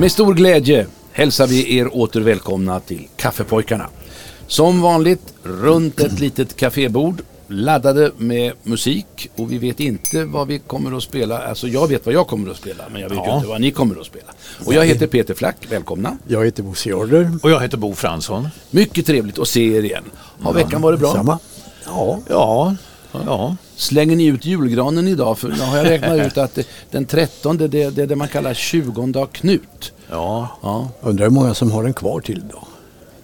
Med stor glädje hälsar vi er åter välkomna till Kaffepojkarna. Som vanligt runt ett litet kafébord laddade med musik och vi vet inte vad vi kommer att spela. Alltså jag vet vad jag kommer att spela men jag vet Ja. inte vad ni kommer att spela. Och jag heter Peter Flack, välkomna. Jag heter Bosse Jarder. och jag heter Bo Fransson. Mycket trevligt att se er igen. Har veckan varit bra? Samma. Ja, Ja, ja. Slänger ni ut julgranen idag? För nu har jag räknat ut att den 13 det, det är det man kallar 20 av Knut. ja. Ja, undrar hur många som har den kvar till då.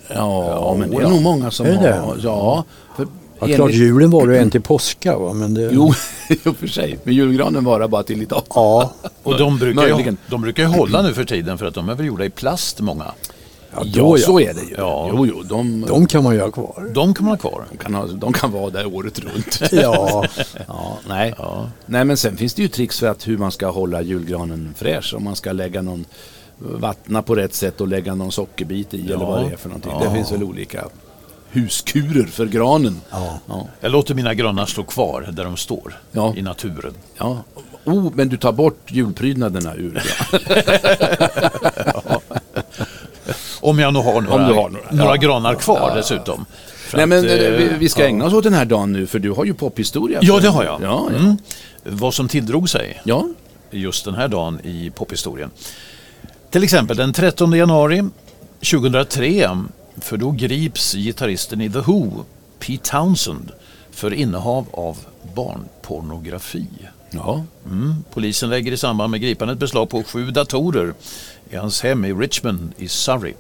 ja, men det är ja. nog många som Är det har... Ja, för Ja, klart, julen var det en till påska va, men det... Jo, i och för sig. Men julgranen varar bara till idag. Ja, Och de brukar, ju, de brukar ju hålla nu för tiden för att de är väl gjorda i plast många. Ja, Ja, då, så ja. är det ju. Ja. Jo, jo, de, De kan man ju ha kvar. De kan man ha kvar. de, kan ha, de kan vara där året runt. Ja, Ja, nej. nej, men sen finns det ju tricks för att hur man ska hålla julgranen fräsch. Om man ska lägga någon vattna på rätt sätt och lägga någon sockerbit i eller vad det är för någonting. Det finns väl olika huskurer för granen. Ja. Ja. Jag låter mina granar stå kvar där de står Ja. i naturen. ja. Oh, men du tar bort julprydnaderna ur granen. Om jag nog har några, du har några. några granar kvar dessutom. För Nej, men att, eh, eh, vi, vi ska ägna oss åt den här dagen nu för du har ju pophistoria. Ja, det har jag. Ja, ja. Mm. Vad som tilldrog sig ja. just den här dagen i pophistorien. Till exempel den 13 januari 2003, för då grips gitarristen i The Who, Pete Townsend, för innehav av barnpornografi. ja. Mm. Polisen lägger i samband med gripandet beslag på sju datorer i hans hem i Richmond i Surrey.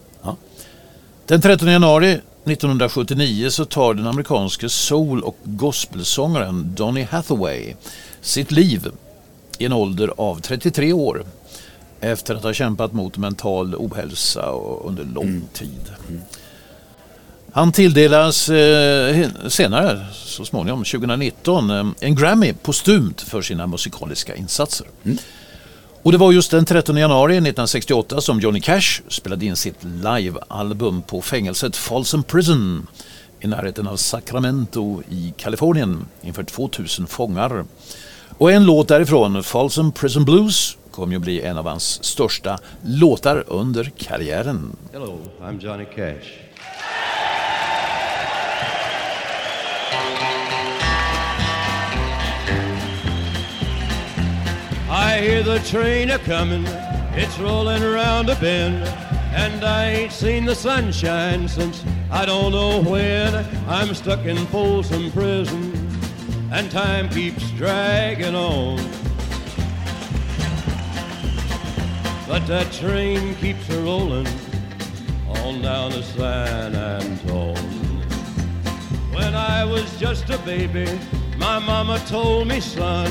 Den 13 januari 1979 så tar den amerikanske soul och gospelsångaren Donny Hathaway sitt liv i en ålder av 33 år efter att ha kämpat mot mental ohälsa under lång tid. Han tilldelas eh, senare, så småningom, 2019, eh, en Grammy postumt för sina musikaliska insatser. Och det var just den 13 januari 1968 som Johnny Cash spelade in sitt livealbum på fängelset Folsom Prison i närheten av Sacramento i Kalifornien inför 2000 fångar. Och en låt därifrån, Folsom Prison Blues, kom ju bli en av hans största låtar under karriären. Hello, I'm Johnny Cash. I hear the train a comin', it's rolling around a bend, and I ain't seen the sunshine since I don't know when. I'm stuck in Folsom Prison, and time keeps dragging on. But that train keeps a rolling on down to San Antone. When I was just a baby, my mama told me, son,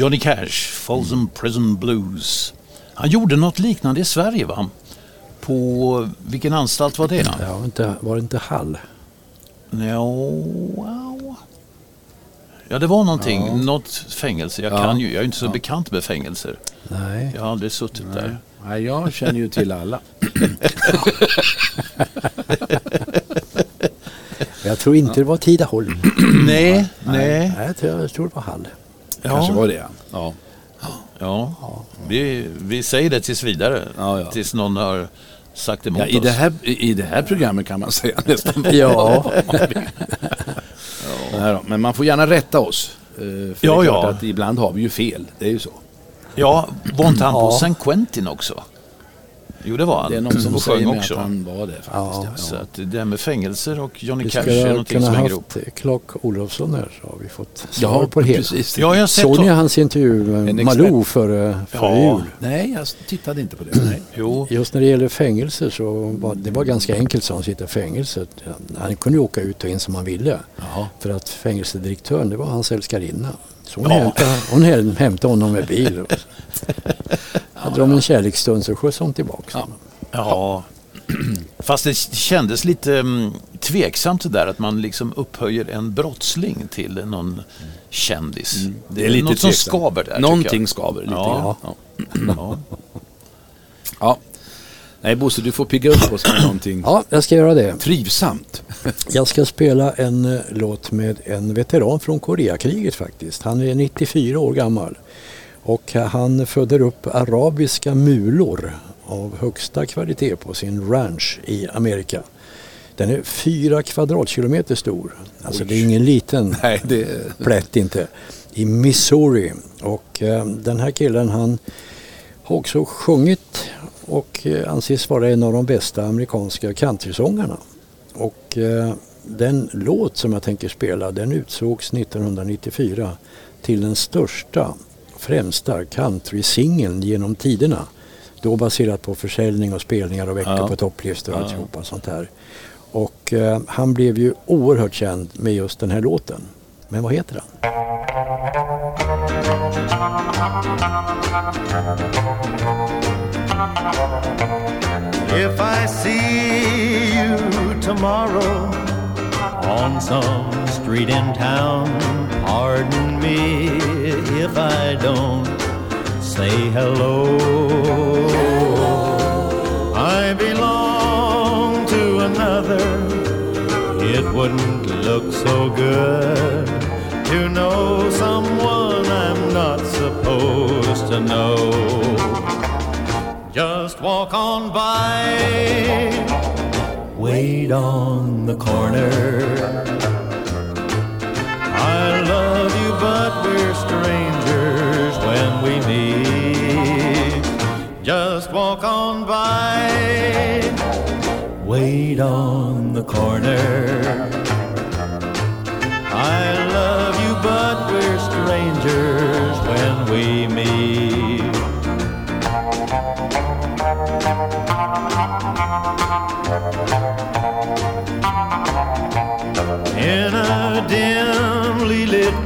Johnny Cash, Folsom Prison Blues. Han gjorde något liknande i Sverige va? På, vilken anstalt var det? Ja, inte, var det inte Hall? Ja, wow. ja det var någonting, något fängelse. Jag, Ja. kan ju, jag är inte så bekant med fängelser. Nej. Jag har aldrig suttit där. Nej, jag känner ju till alla. Jag tror inte det var Tidaholm. Nej, nej. Nej, jag tror, jag tror det var Hall. Kanske Ja, var det ja. ja. Vi, vi säger det tills vidare. Ja, ja. Tills någon har sagt emot ja i, oss. det här, I det här programmet kan man säga nästan Ja, då, Men man får gärna rätta oss. eh, För det Ja, är ja. klart att ibland har vi ju fel. Det är ju så. Ja, var inte han på Ja. San Quentin också? Jo, det var han. Det är någon som och säger sjöng också. att han var det faktiskt. Ja. Ja. Så att det där med fängelser och Johnny vi Cash är någonting som hänger ihop. haft Clark Olofsson här så har vi fått svar Ja, på det hela. precis. Ja, jag har sett Såg ni hans intervju med Malou före, före Ja. jul? Nej, jag tittade inte på det. Nej. Jo, Just när det gäller fängelser så var det var ganska enkelt så han sitter i fängelset. Han kunde ju åka ut och in som han ville. Jaha. För att fängelsedirektören det var hans älskarinna. Så hon, Ja. hämtade, hon häm- hämtade honom med bil. Hade de en kärleksstund så skjutsade hon tillbaka honom. ja. Fast det kändes lite mm, tveksamt det där att man liksom upphöjer en brottsling till någon kändis. Det är, lite något som tveksamt. skaver där. Någonting skaver lite Ja. Ja. Ja. ja. Nej Bosse, du får pigga upp oss med någonting Ja, jag ska göra det. trivsamt. Jag ska spela en eh, låt med en veteran från Koreakriget faktiskt. Han är 94 år gammal. Och eh, han föder upp arabiska mulor av högsta kvalitet på sin ranch i Amerika. Den är fyra kvadratkilometer stor. Alltså det är ingen liten Nej, det... plätt inte. I Missouri. Och eh, den här killen han har också sjungit och eh, anses vara en av de bästa amerikanska countrysångarna. Och eh, den låt som jag tänker spela den utsågs 1994 till den största, främsta countrysingeln genom tiderna. Då baserat på försäljning och spelningar och veckor Ja. på topplistor och Ja. alltihopa sånt här. Och eh, han blev ju oerhört känd med just den här låten. Men vad heter han? If I see you tomorrow on some street in town, pardon me if I don't say hello. I belong to another. It wouldn't look so good to know someone I'm not supposed to know. Just walk on by, wait on the corner. I love you, but we're strangers when we meet. Just walk on by, wait on the corner.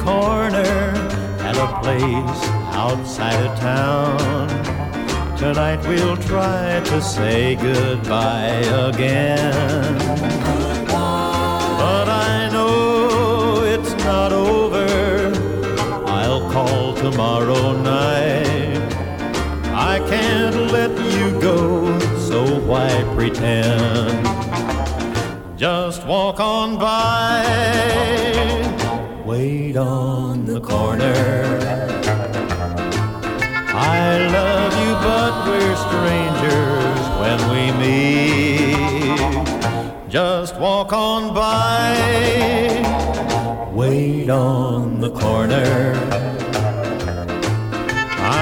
Corner at a place outside of town. Tonight we'll try to say goodbye again. But I know it's not over. I'll call tomorrow night. I can't let you go, so why pretend? Just walk on by, wait on the corner. I love you, but we're strangers when we meet. Just walk on by, wait on the corner.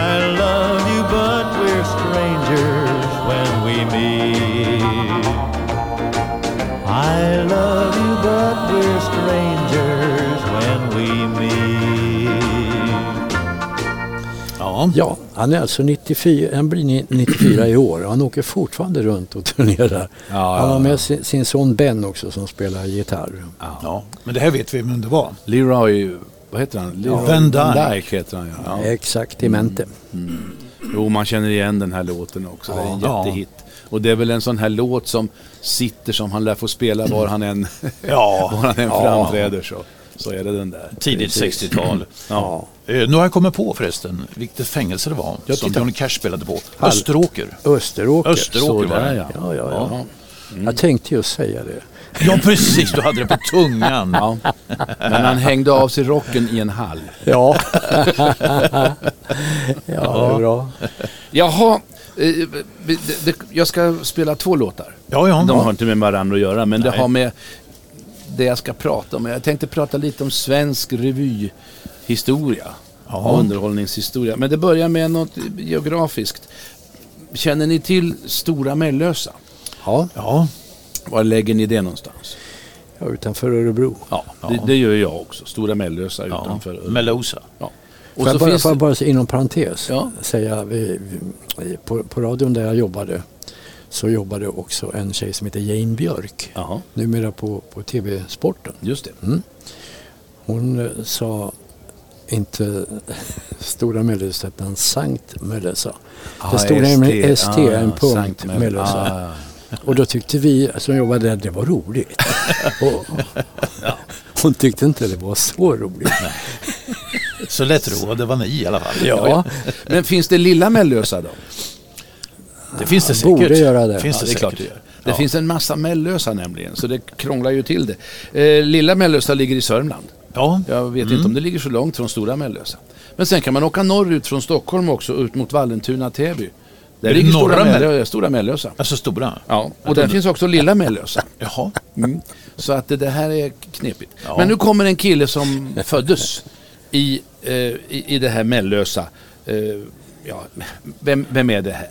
I love you, but we're strangers when we meet. I love you, but we're strangers Ja. Ja, han är alltså 94, han blir ni- 94 i år och han åker fortfarande runt och turnerar. Ja, han har ja, med sin, sin son Ben också som spelar gitarr. ja. Men det här vet vi vem det var. Leroy, vad heter han? Leroy Van Dyke. Heter han ja. ja. Exakt, i mente. Jo, man känner igen den här låten också. Det är en jättehit. Och det är väl en sån här låt som sitter som han lär få spela var han än, Ja. var han än Ja. framträder. Så, så är det den där. Tidigt 60-tal. Ja. Eh, nu har jag kommit på förresten vilket fängelse det var Ja, som. Johnny Cash spelade på. Hall- Österåker. Österåker. Österåker var det. ja. Ja, ja, ja. Ja. Jag tänkte just säga det. Ja, precis. Du hade det på tungan. Ja. Men han hängde av sig rocken i en hall. Ja, ja det är bra. Jaha, eh, det, det, jag ska spela två låtar. Ja, ja. De har inte med varandra att göra, men det Nej. har med det jag ska prata om. Jag tänkte prata lite om svensk revyhistoria. Ja. Underhållningshistoria. Men det börjar med något geografiskt. Känner ni till Stora Mellösa? Ja, Ja, Var lägger ni det någonstans? ja, utanför Örebro. Ja, Det, det gör jag också. Stora Mellösa ja. utanför. Mellosa. Ja. Och Får jag, så bara, finns får jag bara inom parentes Ja. säga, vi, vi, på, på radion där jag jobbade så jobbade också en tjej som heter Jane Björk. Jaha, Numera på, på TV-sporten. just det. Hon eh, sa inte Stora Mellösa utan Sankt Mellösa. Ah, det stod nämligen ST, Ah, en punkt Mellösa. Ah. Och då tyckte vi som jobbade där det var roligt. och, hon tyckte inte det var så roligt. Så lättroade var ni i alla fall. Ja, Men finns det Lilla Mellösa då? Det finns det säkert. Borde göra det. Finns Ja, det, det är klart det säkert. gör. Det Ja. finns en massa Mellösa nämligen, så det krånglar ju till det. Eh, Lilla Mellösa ligger i Sörmland. Ja, Jag vet inte om det ligger så långt från Stora Mellösa. Men sen kan man åka norrut från Stockholm också, ut mot Vallentuna, Täby. Där ligger norra Stora, Mell- Mellösa, Stora Mellösa. alltså stora. Ja, och där finns också Lilla Mellösa. Jaha. Mm. Så att det, det här är knepigt. Ja. Men nu kommer en kille som föddes i, eh, i, i det här Mellösa. Eh, ja, vem, vem är det här?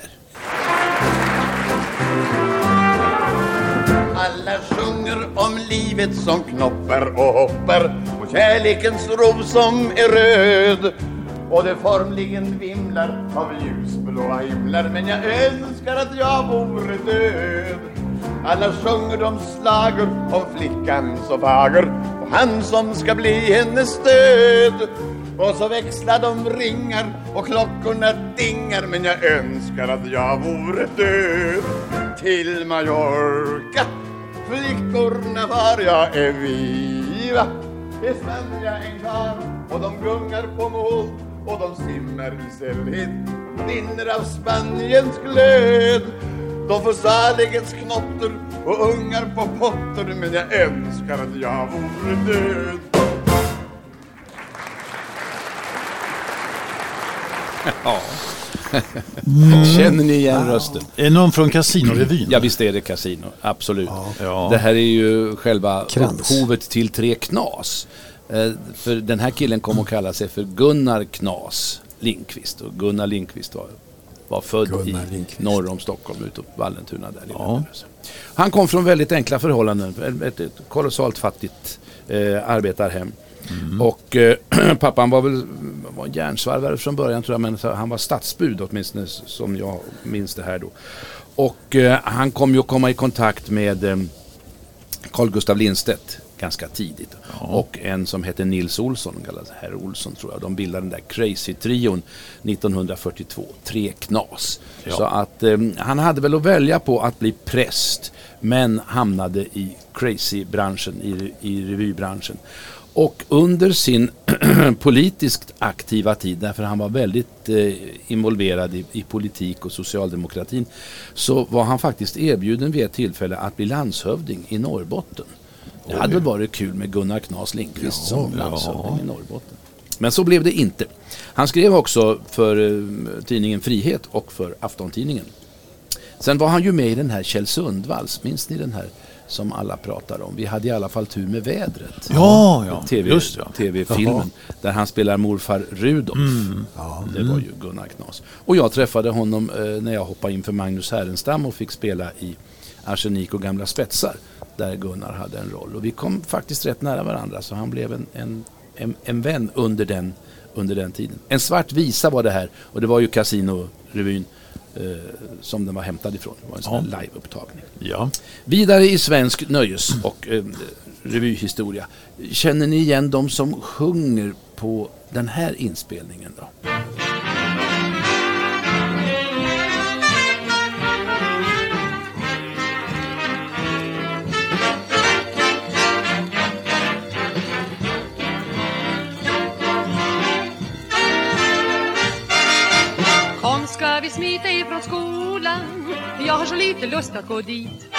Livet som knoppar och hoppar och kärlekens ro som är röd. Och det formligen vimlar av ljusblåa himlar men jag önskar att jag vore död. Alla sjunger de slager om flickan så fager och han som ska bli hennes stöd. Och så växlar de ringar och klockorna dingar men jag önskar att jag vore död. Till Mallorca Flickorna var jag är viva. Det jag en kar och de gungar på mål och de simmar i sällhet. Dinner av Spaniens glöd. De får salighetens knotter och ungar på potter men jag önskar att jag vore död. Känner ni igen rösten? Är det någon från Casinorevyn? Ja visst är det Casino, absolut. Ja. Det här är ju själva Krans. upphovet till Tre Knas. Eh, för den här killen kom att kalla sig för Gunnar Knas Lindqvist. Och Gunnar Lindqvist var, var född Gunnar i Lindqvist. norr om Stockholm, ute på Vallentuna. Där, Ja. Han kom från väldigt enkla förhållanden, ett, ett kolossalt fattigt eh, arbetarhem. Och eh, pappan var väl var järnsvarvare från början tror jag, men han var stadsbud åtminstone som jag minns det här då. Och eh, han kom ju att komma i kontakt med eh, Carl Gustav Lindstedt ganska tidigt. Och en som hette Nils Olsson, kallad herr Olsson tror jag. De bildade den där Crazy-trion 1942, Tre Knas. Ja. Så att eh, han hade väl att välja på att bli präst men hamnade i Crazy-branschen, i, i revybranschen. Och under sin politiskt aktiva tid, därför han var väldigt eh, involverad i, i politik och socialdemokratin, så var han faktiskt erbjuden vid ett tillfälle att bli landshövding i Norrbotten. Det hade väl varit kul med Gunnar Knas Lindqvist som landshövding i Norrbotten. Men så blev det inte. Han skrev också för eh, tidningen Frihet och för Aftontidningen. Sen var han ju med i den här Kjell Sundvalls, minns ni den här som alla pratar om. Vi hade i alla fall tur med vädret. Ja, ja. TV, Just ja. TV-filmen där han spelar morfar Rudolf. Mm. Det var ju Gunnar Knas. Och jag träffade honom eh, när jag hoppade in för Magnus Härenstam och fick spela i Arsenik och gamla spetsar. Där Gunnar hade en roll. Och vi kom faktiskt rätt nära varandra så han blev en, en, en, en vän under den, under den tiden. En svart visa var det här och det var ju Casino-revyn som den var hämtad ifrån. Det var en sån här liveupptagning. Ja. Vidare i svensk nöjes och eh, revyhistoria. Känner ni igen de som sjunger på den här inspelningen då? Jag vill vi smita ifrån skolan. Jag har så lite lust att gå dit.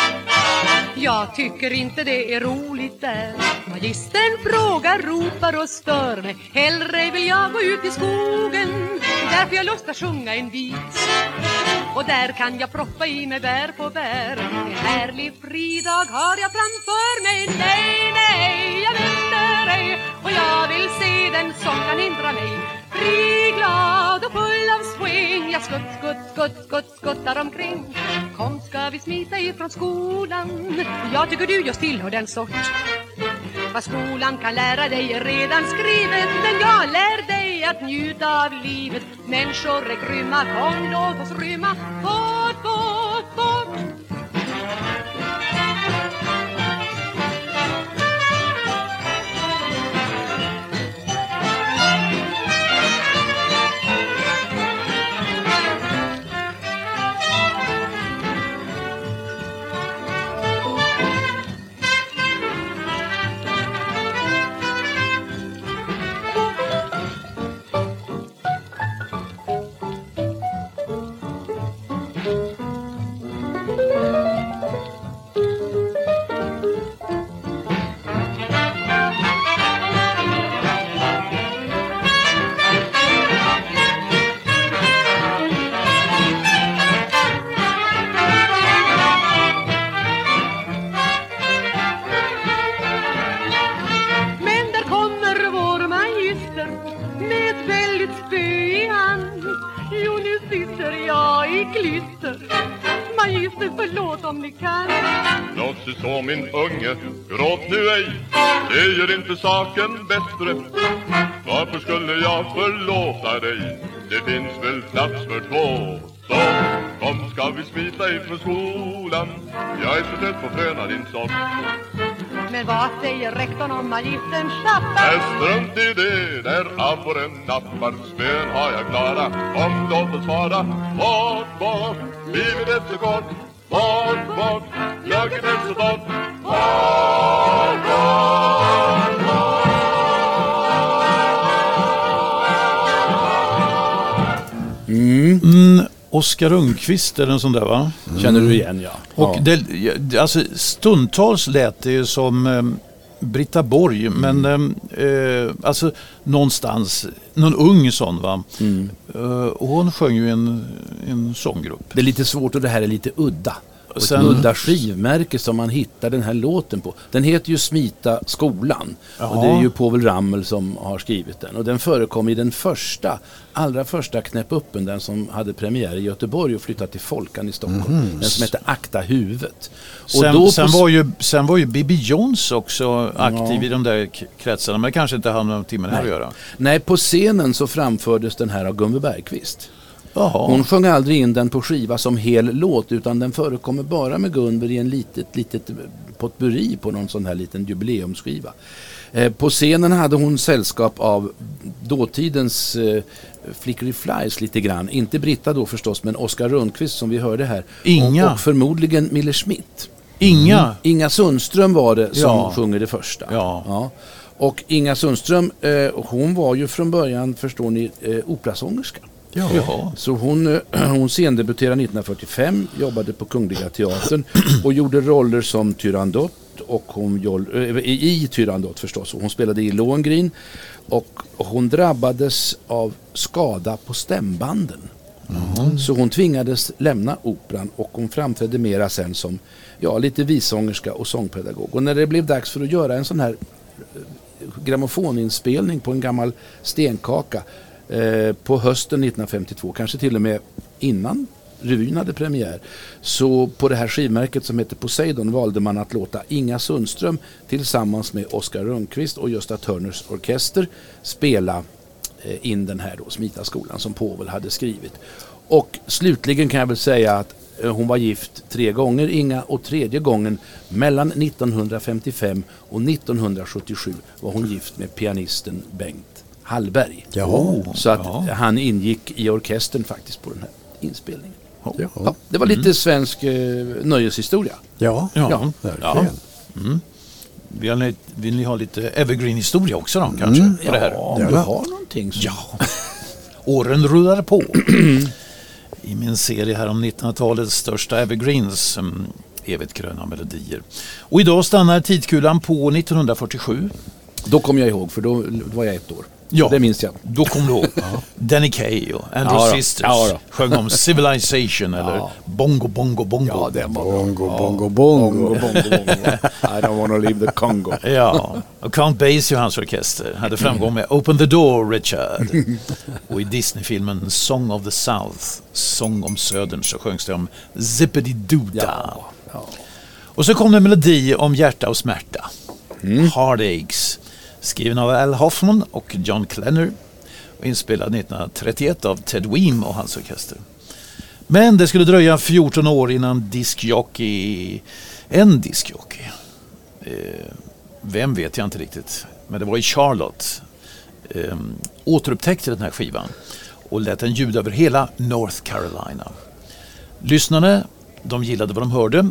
Jag tycker inte det är roligt där. Magistern frågar, ropar och stör mig. Hellre vill jag gå ut i skogen. Där får jag lust att sjunga en bit. Och där kan jag proppa i mig bär på bär. En härlig fridag har jag framför mig. Nej, nej, jag vänder ej. Och jag vill se den som kan hindra mig. Fri, glad och full av swing. Jag skutt, skutt, skutt, skutt, skuttar omkring. Kom ska vi smita ifrån skolan? Jag tycker du just tillhör den sort. Vad skolan kan lära dig är redan skrivet Men jag lär dig att njuta av livet. Människor är grymma, kom låt oss rymma Bort, saken bättre. Varför skulle jag förlåta dig? Det finns väl plats för två. Så kom ska vi smita ifrån skolan? Jag är så trött på fröna din sång Men vad säger rektorn om magistern tjafsar? strunt i det, där abborren nappar Spön har jag klara, kom låt oss fara Bort, bort, livet är så kort. Bort, bort, glöggen är så torrt. Bort, bort, Mm, Oskar Rundqvist är en sån där va? Känner du igen ja. Och ja. det, alltså, stundtals lät det ju som eh, Britta Borg, men eh, eh, alltså någonstans, någon ung sån va. Eh, och hon sjöng ju i en, en sånggrupp. Det är lite svårt och det här är lite udda. Och Sen- ett udda skivmärke som man hittar den här låten på. Den heter ju Smita skolan. Och det är Jaha. ju Povel Ramel som har skrivit den. Och den förekom i den första, allra första Knäpp uppen, den som hade premiär i Göteborg och flyttat till Folkan i Stockholm. Den som hette Akta huvudet. Och Sen, då sen, på- var ju, sen var ju Bibi Jones också aktiv i de där kretsarna, men kanske inte hade någonting med det här att göra. Nej, på scenen så framfördes den här av Gunve Bergqvist. Jaha. Hon sjöng aldrig in den på skiva som hel låt utan den förekommer bara med Gunver i en litet, litet potpurri på någon sån här liten jubileumsskiva. Eh, på scenen hade hon sällskap av dåtidens eh, Flickery Flies lite grann. Inte Britta då förstås men Oskar Rundqvist som vi hörde här. Inga. Och, och förmodligen Miller Schmidt. Inga. Inga Sundström var det som Ja. sjunger det första. Ja. Och Inga Sundström, eh, hon var ju från början, förstår ni, eh, operasångerska. Jaha. Så hon, eh, hon scendebuterade 1945, jobbade på Kungliga Teatern och gjorde roller som Tyrandot och hon eh, i, Tyrandot förstås. Och hon spelade i Lohengrin och hon drabbades av skada på stämbanden. Så hon tvingades lämna operan och hon framträdde mera sen som ja, lite visångerska och sångpedagog. Och när det blev dags för att göra en sån här eh, grammofoninspelning på en gammal stenkaka Eh, på hösten 1952, kanske till och med innan revyn hade premiär. Så på det här skivmärket som heter Poseidon valde man att låta Inga Sundström tillsammans med Oskar Rönnqvist och Gösta Törners orkester spela eh, in den här då, Smitaskolan som Povel hade skrivit. Och slutligen kan jag väl säga att eh, hon var gift tre gånger, Inga, och tredje gången mellan 1955 och 1977 var hon gift med pianisten Bengt Hallberg. Jaha. Så att Ja. han ingick i orkestern faktiskt på den här inspelningen. Ja, Ja, det var lite svensk eh, nöjeshistoria. ja, Ja. Ja. verkligen. Vill ni, vill ni ha lite evergreen-historia också då kanske? På det här? om du har någonting så. Ja. Åren rullar på. I min serie här om 1900-talets största evergreens, um, evigt gröna melodier. Och idag stannar tidkulan på 1947. Då kommer jag ihåg, för då var jag ett år. Ja. Det minns jag. Då kom du ihåg. Danny Kaye och Andrew Ja. Sisters Ja sjöng om Civilization eller Ja. Bongo Bongo Bongo. Ja, den var bra. Bongo, bongo, bongo. Bongo, bongo, bongo. I don't wanna leave the Congo. Ja, och Count Basie och hans orkester hade framgång med Open the Door Richard. Och i Disney-filmen Song of the South, Sång om Södern, så sjöngs det om Zippity. Ja. Och så kom det en melodi om hjärta och smärta. Heartaches. Skriven av Al Hoffman och John Klenner. Och inspelad 1931 av Ted Weem och hans orkester. Men det skulle dröja 14 år innan diskjockey, en diskjockey, eh, vem vet jag inte riktigt, men det var i Charlotte, eh, återupptäckte den här skivan och lät den ljuda över hela North Carolina. Lyssnarna, de gillade vad de hörde,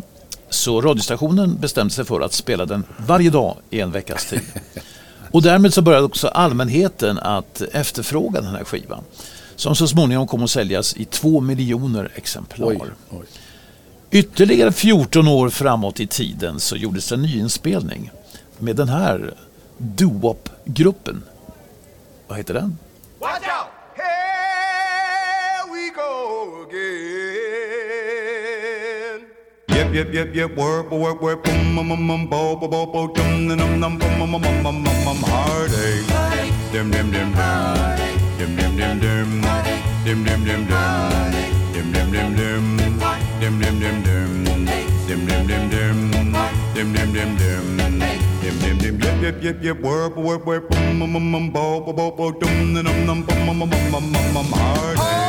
så radiostationen bestämde sig för att spela den varje dag i en veckas tid. Och därmed så började också allmänheten att efterfråga den här skivan. Som så småningom kom att säljas i två miljoner exemplar. Oj, oj. Ytterligare 14 år framåt i tiden så gjordes en nyinspelning med den här doo-wop-gruppen. Vad heter den? Watch out! Yep, yep, yep, yep, work, work, work, boom, bum, bum, bum, bo, bo, bo, bo, dum, dum, dum, dum, bum, bum, bum, bum, bum, bum, bum, heartache. Dim, dim, dim, dim. Dim, dim, dim, dim. Dim, dim, dim, dim. Dim, dim, dim, dim. Dim, dim, dim, dim. Dim, dim, dim, dim. Dim, dim, dim, dim. Dim, dim, dim, yep, yep, yep, yep, work, work, work, boom, bum, bum, bum, bo, bo, bo, bo, dum, dum, dum, dum, bum, bum, bum, bum, bum, bum, bum, heartache.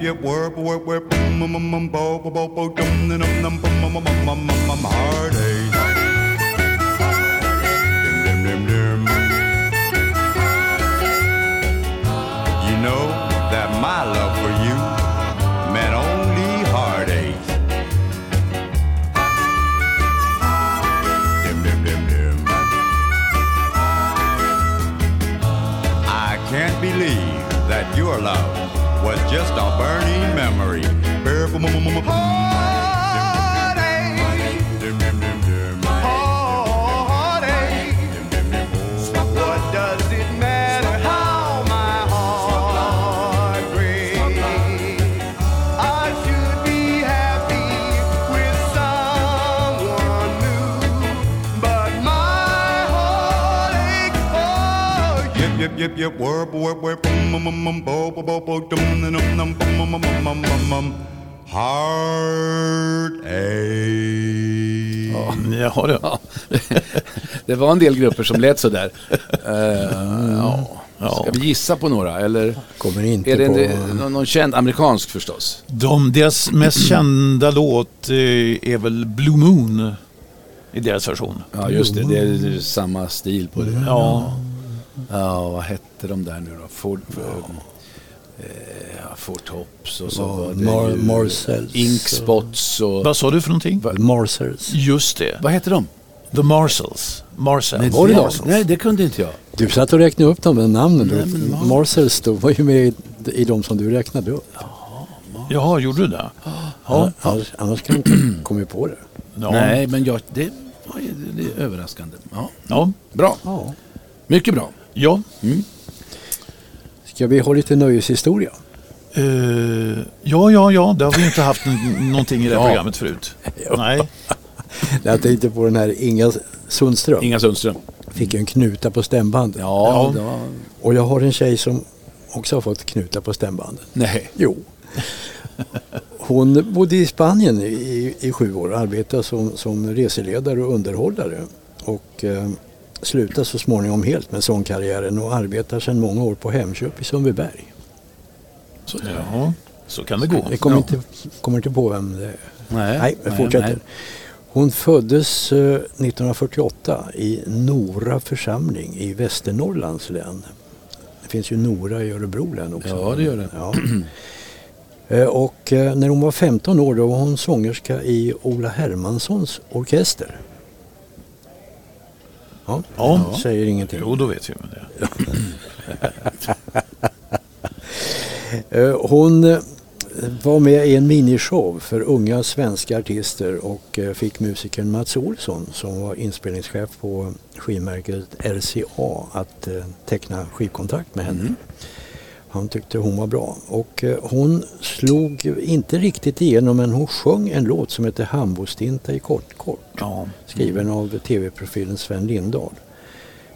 yip yip whirp whirp boom, boom, boom, boom, boom, boom, boom, boom, boom, boom, boom, boom, boom, boom, boom, boom, heartache. mama, mama, heartache. Heartache. What does it matter how my heart breaks? I should be happy with someone new, but my heartache. Oh, yep, yep, yep, yep. Heartache. Jaha, det. Ja. Det var en del grupper som lät sådär. Uh, ja. Ska vi gissa på några eller? Kommer inte Är det på... en, någon, någon känd amerikansk förstås? De, deras mest kända låt eh, är väl Blue Moon i deras version. Ja just det, det är samma stil på det. Ja, Ja, vad hette de där nu då? Ford, eh, ja, Tops och så Ja, var det Mar- ju Marcells Inkspots och... vad sa du för någonting? Marsers. Just det, Vad hette de? The. Var det de? Marshalls. Nej, det kunde inte jag. Du satt och räknade upp de namnen. Nej, du. men Mar- Marsers då var ju med i, i de som du räknade upp. Jaha, gjorde du det? Ja. Annars, annars kan du inte komma på det. Ja. Nej, men jag, det det är överraskande. Ja. Ja. Bra, Ja. mycket bra. ja. Ska vi ha lite nöjeshistoria? Eh, ja, ja, ja, det har vi inte haft någonting i det här Ja. programmet förut. Nej. Jag tänkte på den här Inga Sundström. Inga Sundström. Fick en knuta på stämbandet. Ja, Ja. Och jag har en tjej som också har fått knuta på stämbandet. Nej. Jo. Hon bodde i Spanien i, i sju år och arbetade som, som reseledare och underhållare. Och eh, slutade så småningom helt med sångkarriären och arbetar sedan många år på Hemköp i Sundbyberg. Så, Ja, så kan det gå. Vi kommer, Ja. inte, kommer inte på vem det är. Nej, Nej, vi fortsätter. nej. Hon föddes eh, 1948 i Nora församling i Västernorrlands län. Det finns ju Nora i Örebro län också. Ja, det gör det. Ja. Eh, Och eh, när hon var 15 år då var hon sångerska i Ola Hermanssons orkester. Ja, Ja. säger ingenting. Jo, då vet vi med det. Eh, Hon eh, var med i en minishow för unga svenska artister och eh, fick musikern Mats Olsson som var inspelningschef på skivmärket RCA att teckna skivkontrakt med henne. Han tyckte hon var bra och eh, hon slog inte riktigt igenom men hon sjöng en låt som heter Hambostinta i kort kort Ja. skriven av tv-profilen Sven Lindahl.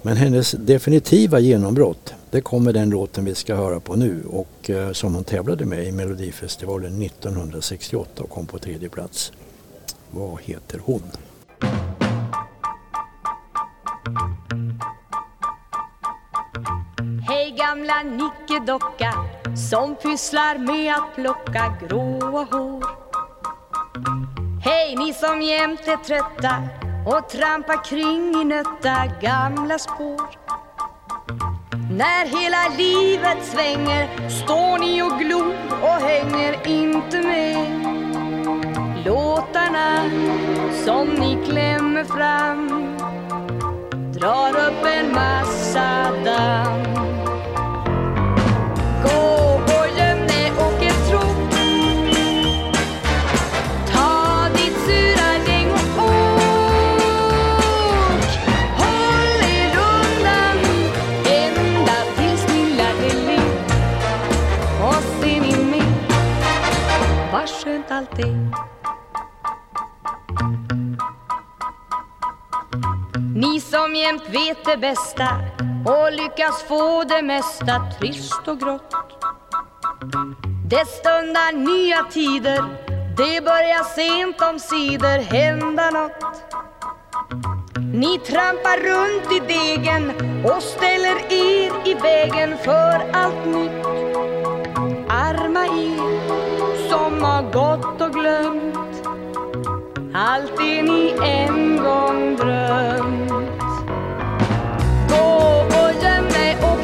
Men hennes definitiva genombrott det kommer den låten vi ska höra på nu och eh, som hon tävlade med i Melodifestivalen 1968 och kom på tredje plats. Vad heter hon? Hej gamla nickedocka som pysslar med att plocka gråa hår. Hej ni som jämt är trötta och trampar kring i nötta gamla spår. När hela livet svänger står ni och glor och hänger inte med. Låtarna som ni klämmer fram drar upp en massa damm. Ni som jämt vet det bästa och lyckas få det mesta trist och grått. Det stundar nya tider, det börjar sent om sidor hända något. Ni trampar runt i degen och ställer er i vägen för allt nytt. Arma er som har gått och glömt allt det ni en gång drömt. Gå och göm dig och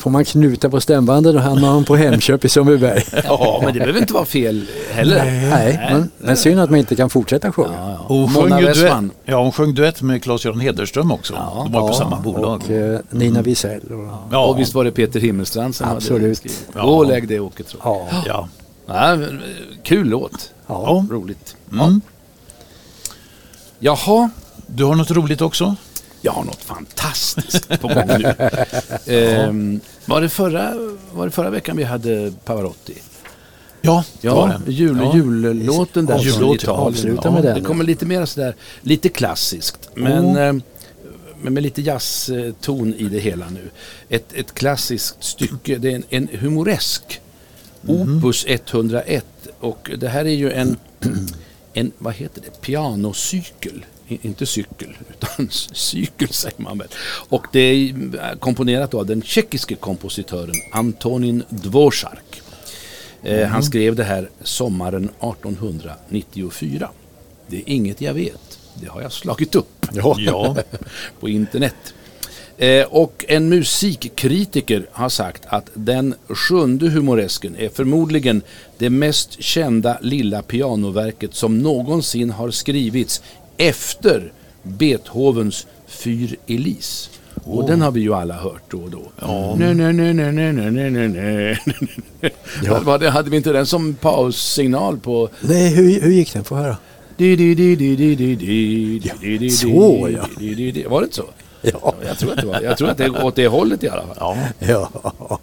Får, Ja. man, knuta på stämbanden då hamnar man på Hemköp i Sundbyberg. Ja, men det behöver inte vara fel heller. Nej, men, men synd att man inte kan fortsätta sjunga. Och hon Mona sjöng, duett, ja, hon sjöng duett med Claes-Göran Hederström också. De var på samma bolag. Och eh, Nina Wisell. Och, Ja, Och visst var det Peter Himmelstrand som hade Absolut. skrivit. Ja. Gå och lägg det åket. Så. ja. ja. Ja, kul låt. Ja. Roligt. Mm. Jaha, Du har något roligt också? Jag har något fantastiskt på gång nu. ehm, var, det förra, var det förra veckan vi hade Pavarotti? Ja, det var Ja, det. jul, Ja. jullåten där. Jullåt, från ja. Italien. Avsluta med den. Det kommer lite mer sådär, lite klassiskt. Men, eh, men med lite jazzton i det hela nu. Ett, ett klassiskt stycke, det är en, en humoresk. Mm. Opus 101. Och det här är ju en, en vad heter det, pianocykel. Inte cykel, utan cykel säger man väl. Och det är komponerat av den tjeckiske kompositören Antonin Dvořák. Eh, Han skrev det här sommaren 1894. Det är inget jag vet. Det har jag slagit upp Ja. på internet. Eh, och en musikkritiker har sagt att den sjunde humoresken är förmodligen det mest kända lilla pianoverket som någonsin har skrivits efter Beethovens Fyr Elise. Oh. Och den har vi ju alla hört då och då. Ja. Nej, nej, nej, nej, nej, Hade vi inte den som paussignal på... Nej, hur, hur gick den? Få höra. Ja, så ja. Var det inte så? Ja. Jag tror att det var. Jag tror att det är åt det hållet i alla fall. Ja. ja.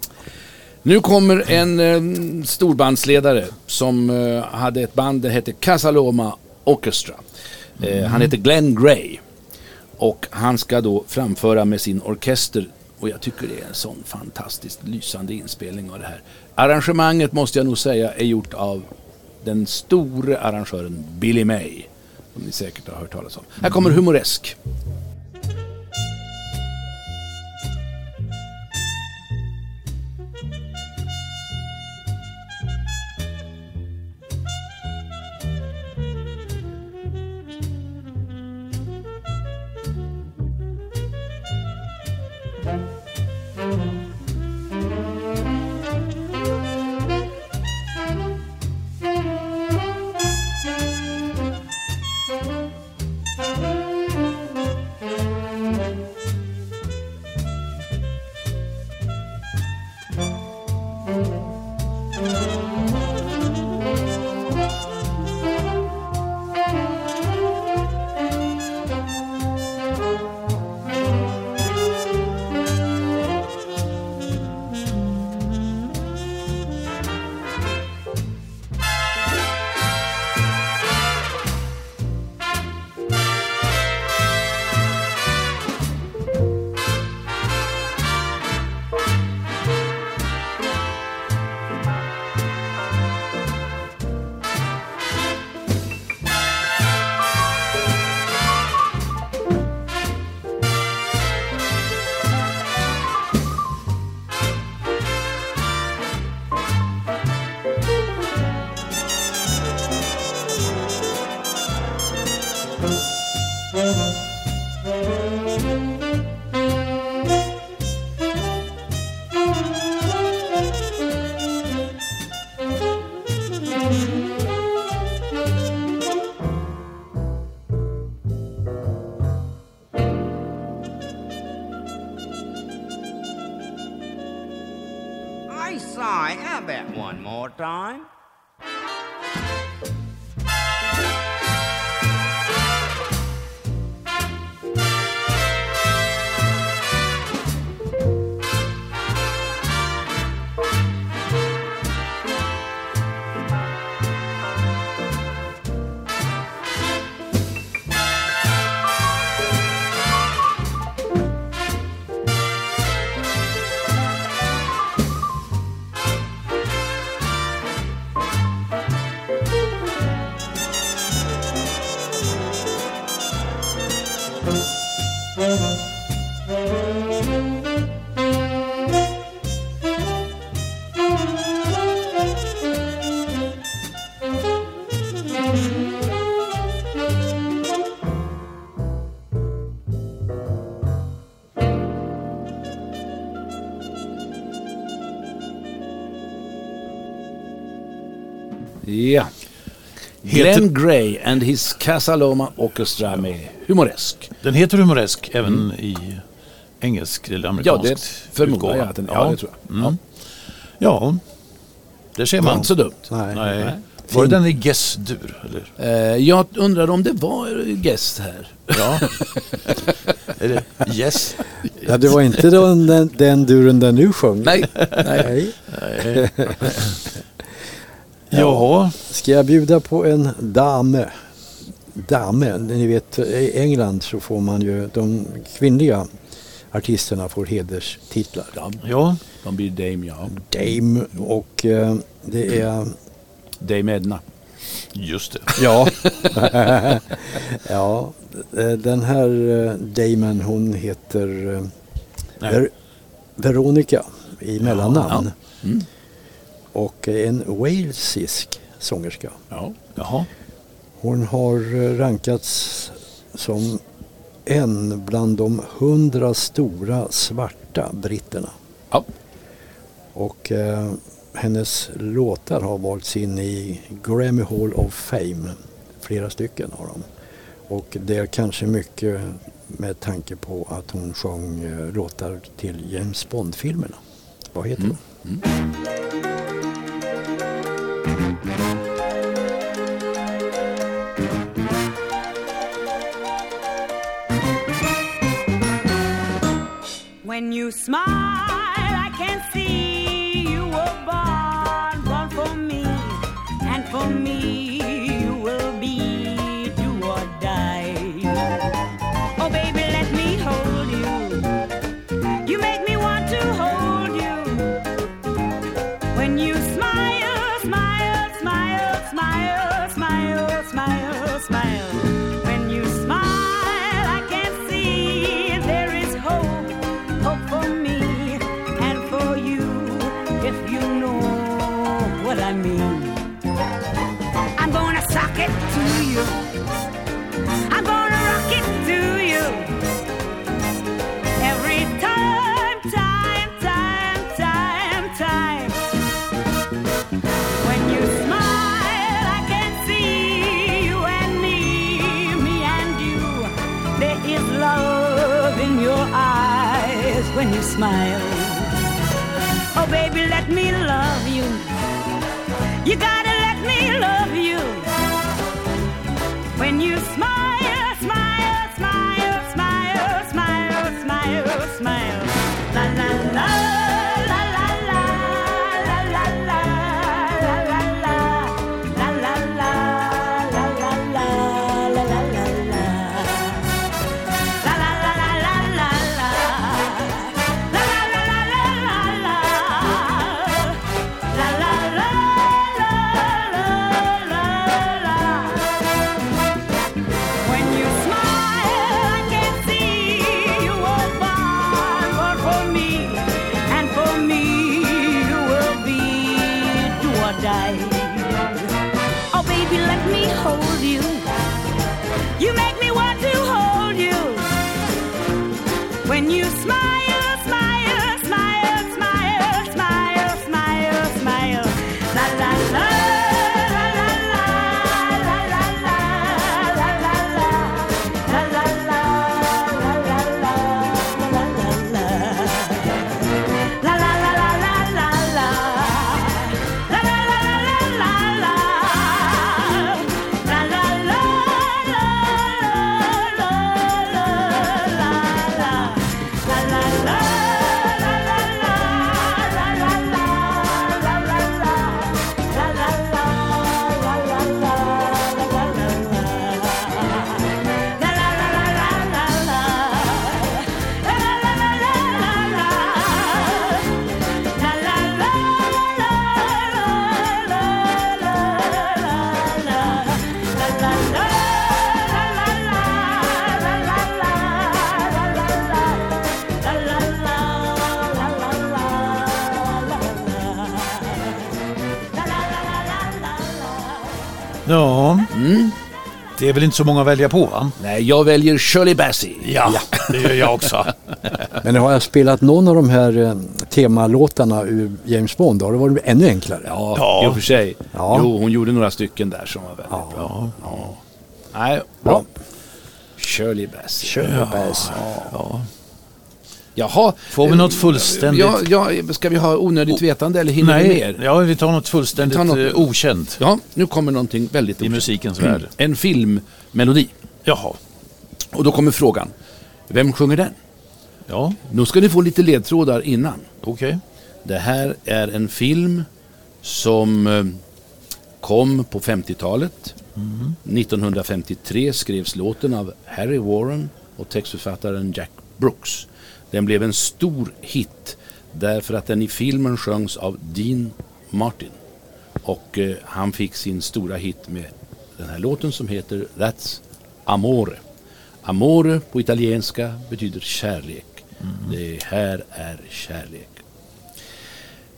Nu kommer en eh, storbandsledare som eh, hade ett band, det hette Casaloma Orchestra. Eh, Han heter Glenn Gray. Och han ska då framföra med sin orkester. Och jag tycker det är en sån fantastiskt lysande inspelning av det här. Arrangemanget måste jag nog säga är gjort av den store arrangören Billy May. Som ni säkert har hört talas om. Här kommer Humoresk. Glenn Gray and his Casaloma Orchestra med Humoresk. Den heter Humoresk även i engelsk eller Ja, amerikansk det förmodar jag att den ja, det tror jag. Mm. Ja, det ser Det var man. inte så dumt. Nej. Nej. Nej. Var det den i Gess-dur? Eh, jag undrar om det var gäst här. Ja. är det Yes? Ja, det var inte den, den, den duren där nu sjöng. Nej. Nej. Nej. Jaha. Ska jag bjuda på en dame? Dame, ni vet i England så får man ju de kvinnliga artisterna får hederstitlar. Ja. De blir Dame, ja. Dame och eh, det är Dame Edna. Just det. Ja. ja, eh, den här eh, damen hon heter eh. Ver- Veronica i mellannamn. Ja. Mm. Och en walesisk sångerska. Ja. Jaha. Hon har eh, rankats som en bland de hundra stora svarta britterna. Ja. Och eh, hennes låtar har valts in i Grammy Hall of Fame. Flera stycken har de. Och det är kanske mycket med tanke på att hon sjöng eh, låtar till James Bond-filmerna. Vad heter Mm. de? When you smile, I can see you were born, born for me, and for me smile. Oh, baby, let me love hold you. Det är väl inte så många att välja på va? Nej, jag väljer Shirley Bassey. Ja. Det gör jag också. Men har jag spelat någon av de här eh, temalåtarna ur James Bond, då har det varit ännu enklare. Ja, Ja. i och för sig. Ja. Jo, hon gjorde några stycken där som var väldigt Ja. bra. Ja. Nej, bra. Shirley Bassey. Kör Bass. Ja. Jaha. Får vi något fullständigt? Ja, ja, ska vi ha onödigt vetande eller hinner vi Nej, mer? ja, vi tar något fullständigt Vi tar något- eh, okänt Ja, nu kommer någonting väldigt i okänt. musikens värld. En filmmelodi. Jaha. Och då kommer frågan. Vem sjunger den? Ja, Nu ska ni få lite ledtrådar innan. okej. Det här är en film som eh, kom på 50-talet. 1953 skrevs låten av Harry Warren och textförfattaren Jack Brooks. Den blev en stor hit därför att den i filmen sjöngs av Dean Martin. Och eh, han fick sin stora hit med den här låten som heter That's Amore. Amore på italienska betyder kärlek. Det här är kärlek.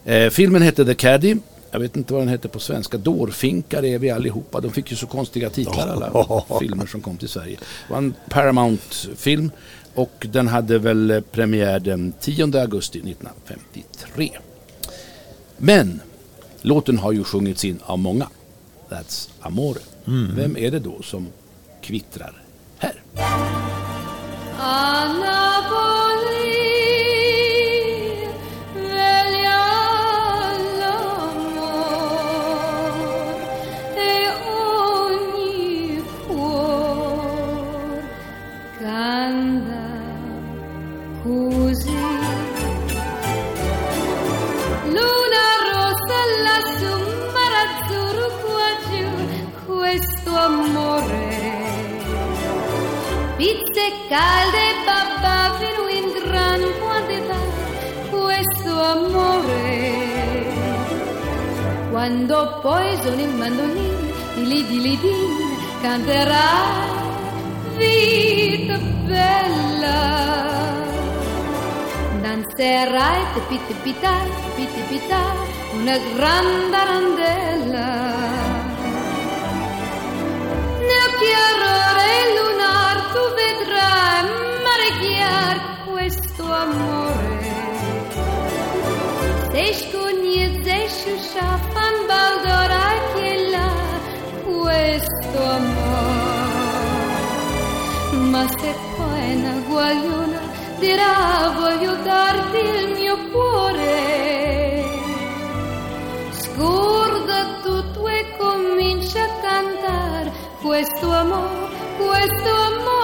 Eh, filmen hette The Caddy. Jag vet inte vad den hette på svenska. Dårfinkar är vi allihopa. De fick ju så konstiga titlar alla filmer som kom till Sverige. Det var en Paramount-film och den hade väl eh, premiär den 10 augusti 1953. Men låten har ju sjungits in av många. That's Amore. Vem är det då som kvittrar här? A calde, babà, fino in gran quantità, questo amore. Quando poi sono il mandolino, di lì di lì di, canterà vita bella. Danzerai, tipi tipita, tipi tipita, una gran tarandella. Chiar questo amore. Baldora che là questo amore. Ma se poi una guagliona dirà voglio darti il mio cuore. Scorda tutto e comincia a cantare questo amore, questo amore.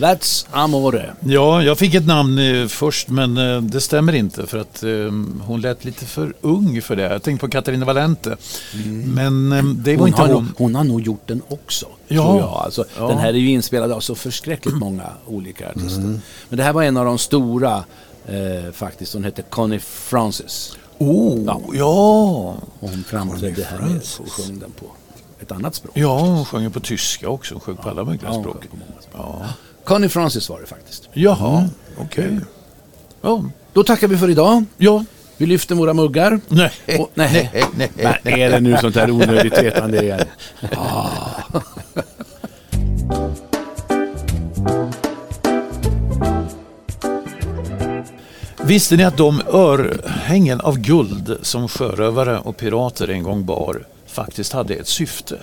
That's Amore. Ja, jag fick ett namn eh, först men eh, det stämmer inte för att eh, hon lät lite för ung för det. Jag tänkte på Katarina Valente. Men eh, det var Hon inte har, hon. nog, hon har nog gjort den också. Ja. Alltså, Ja. Den här är ju inspelad av så förskräckligt många olika artister. Men det här var en av de stora eh, faktiskt. Hon hette Connie Francis. Oh, Ja. ja. Och hon framträdde här nere och sjöng den på ett annat språk. Ja, hon sjunger på tyska också. Hon sjöng på alla möjliga Ja, sjöng språk. Ja. Connie Francis var det faktiskt. Jaha, okej. Ja. Då tackar vi för idag. ja. Vi lyfter våra muggar. Nej. Och, nej. nej, Men är det nu sånt här onödigt vetande igen? Ah. Visste ni att de örhängen av guld som sjörövare och pirater en gång bar faktiskt hade ett syfte?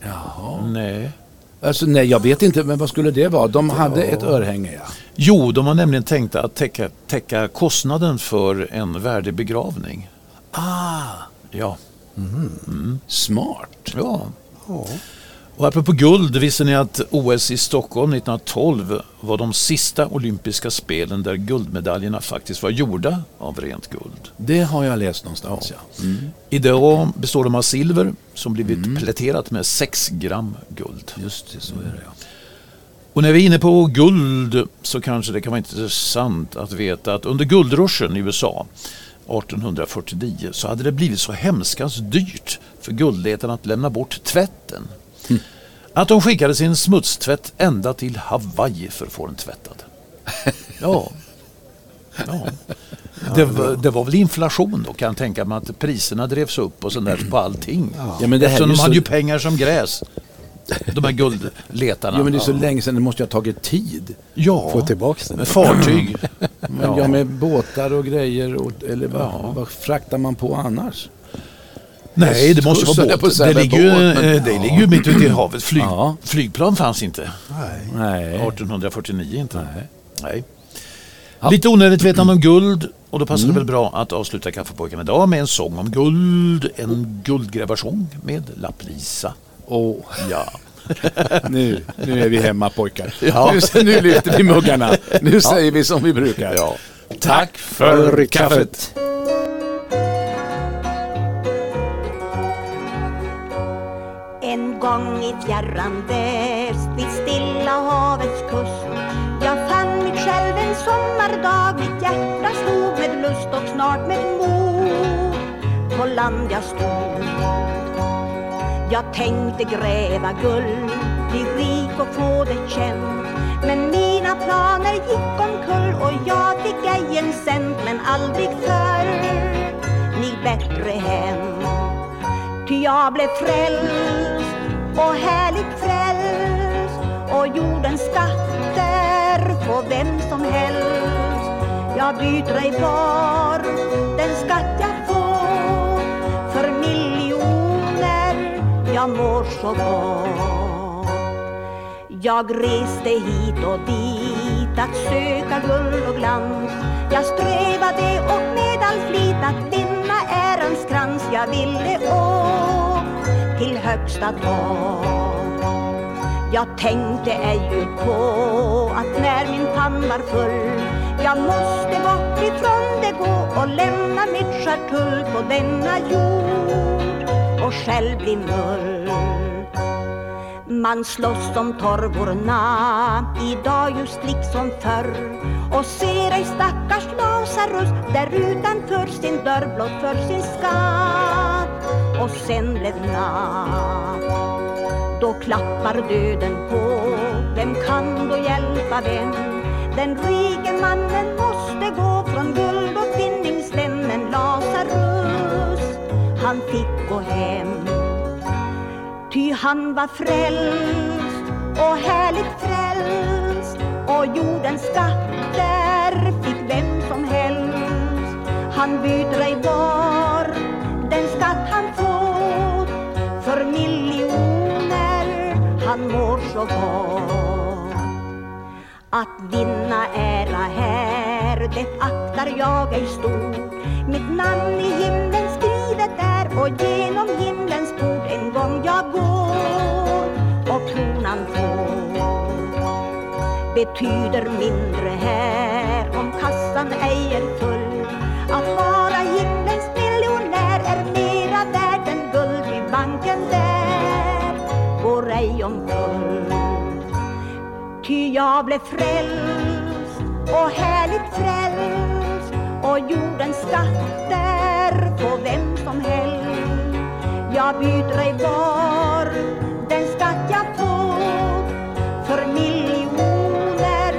Jaha. Nej. Alltså, nej, jag vet inte, men vad skulle det vara? De hade ett örhänge, ja. Jo, de har nämligen tänkt att täcka, täcka kostnaden för en värdig begravning. Ah, Ja. smart. ja. Och apropå guld, visste ni att OS i Stockholm 1912 var de sista olympiska spelen där guldmedaljerna faktiskt var gjorda av rent guld. Det har jag läst någonstans, ja. Mm. Idag består de av silver som blivit pläterat med 6 gram guld. Just det, så är det ja. Och när vi är inne på guld så kanske det kan vara intressant att veta att under guldruschen i USA 1849 så hade det blivit så hemskast dyrt för guldletarna att lämna bort tvätten. Att de skickade sin smutstvätt ända till Hawaii för att få den tvättad. Ja. ja. Det, var, det var väl inflation då kan jag tänka mig att priserna drevs upp och sådär på allting. Ja, men det här Eftersom de så- hade ju pengar som gräs. De här guldletarna. Jo, men det är så länge sedan, det måste ju ha tagit tid. Ja, Få tillbaks den. med fartyg. Men ja. med båtar och grejer, och, eller vad, vad fraktar man på annars? Nej, det måste vara båt. Det ligger ju, båt, men- eh, det ligger ju mitt ute i havet. Flyg, Ja. Flygplan fanns inte. Nej. 1849 inte. Nej. Lite onödigt vetande om guld och då passar det väl bra att avsluta Kaffepojkarna idag med en sång om guld. En guldgrävarsång med Lapp-Lisa. Åh, Ja. nu, nu är vi hemma pojkar. Ja. Nu, nu lyfter vi muggarna. Nu säger vi som vi brukar. ja. Tack för kaffet. En gång i fjärran väst vid Stilla havets kust. Jag fann mig själv en sommardag Mitt hjärta slog med lust och snart med mod. På land jag stod. Jag tänkte gräva guld Bli rik och få det känt. Men mina planer gick omkull Och jag fick ej en cent Men aldrig förr. Mig bättre hem. Ty jag blev frälst och härligt frälst och jordens skatter får vem som helst. Jag byter ej var den skatt jag får för miljoner jag mår så gott. Jag reste hit och dit att söka guld och glans. Jag strävade och med all flit att vinna ärans krans. Jag ville åt till högsta tak. Jag tänkte ej ut på att när min pann var full jag måste bort ifrån det gå och lämna mitt skärtull på denna jord och själv bli mull. Man slåss om torvorna idag just liksom förr och ser ej stackars Lazarus där utanför sin dörr blott för sin skam och sen blev natt. Då klappar döden på, vem kan då hjälpa vem? Den rike mannen måste gå från guld och vinningsvännen Lazarus, han fick gå hem. Ty han var frälst och härligt frälst och jordens skatter fick vem som helst. Han byter ej var så gott. Att vinna ära här, det aktar jag ej stort. Mitt namn i himlen skrivet är och genom himlens port en gång jag går och kronan får. Betyder mindre här om kassan ej är full. Att vara himlens miljonär är mera värt än guld i banken där går ej omkull. Ty jag blev frälst och härligt frälst och jordens skatter på vem som helst. Jag byter ej var den skatt jag fått för miljoner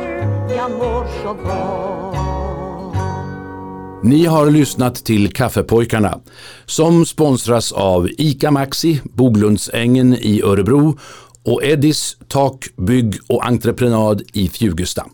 jag mår så gott. Ni har lyssnat till Kaffepojkarna som sponsras av ICA Maxi, Boglundsängen i Örebro och Eddis Tak, Bygg och Entreprenad i Fjugesta.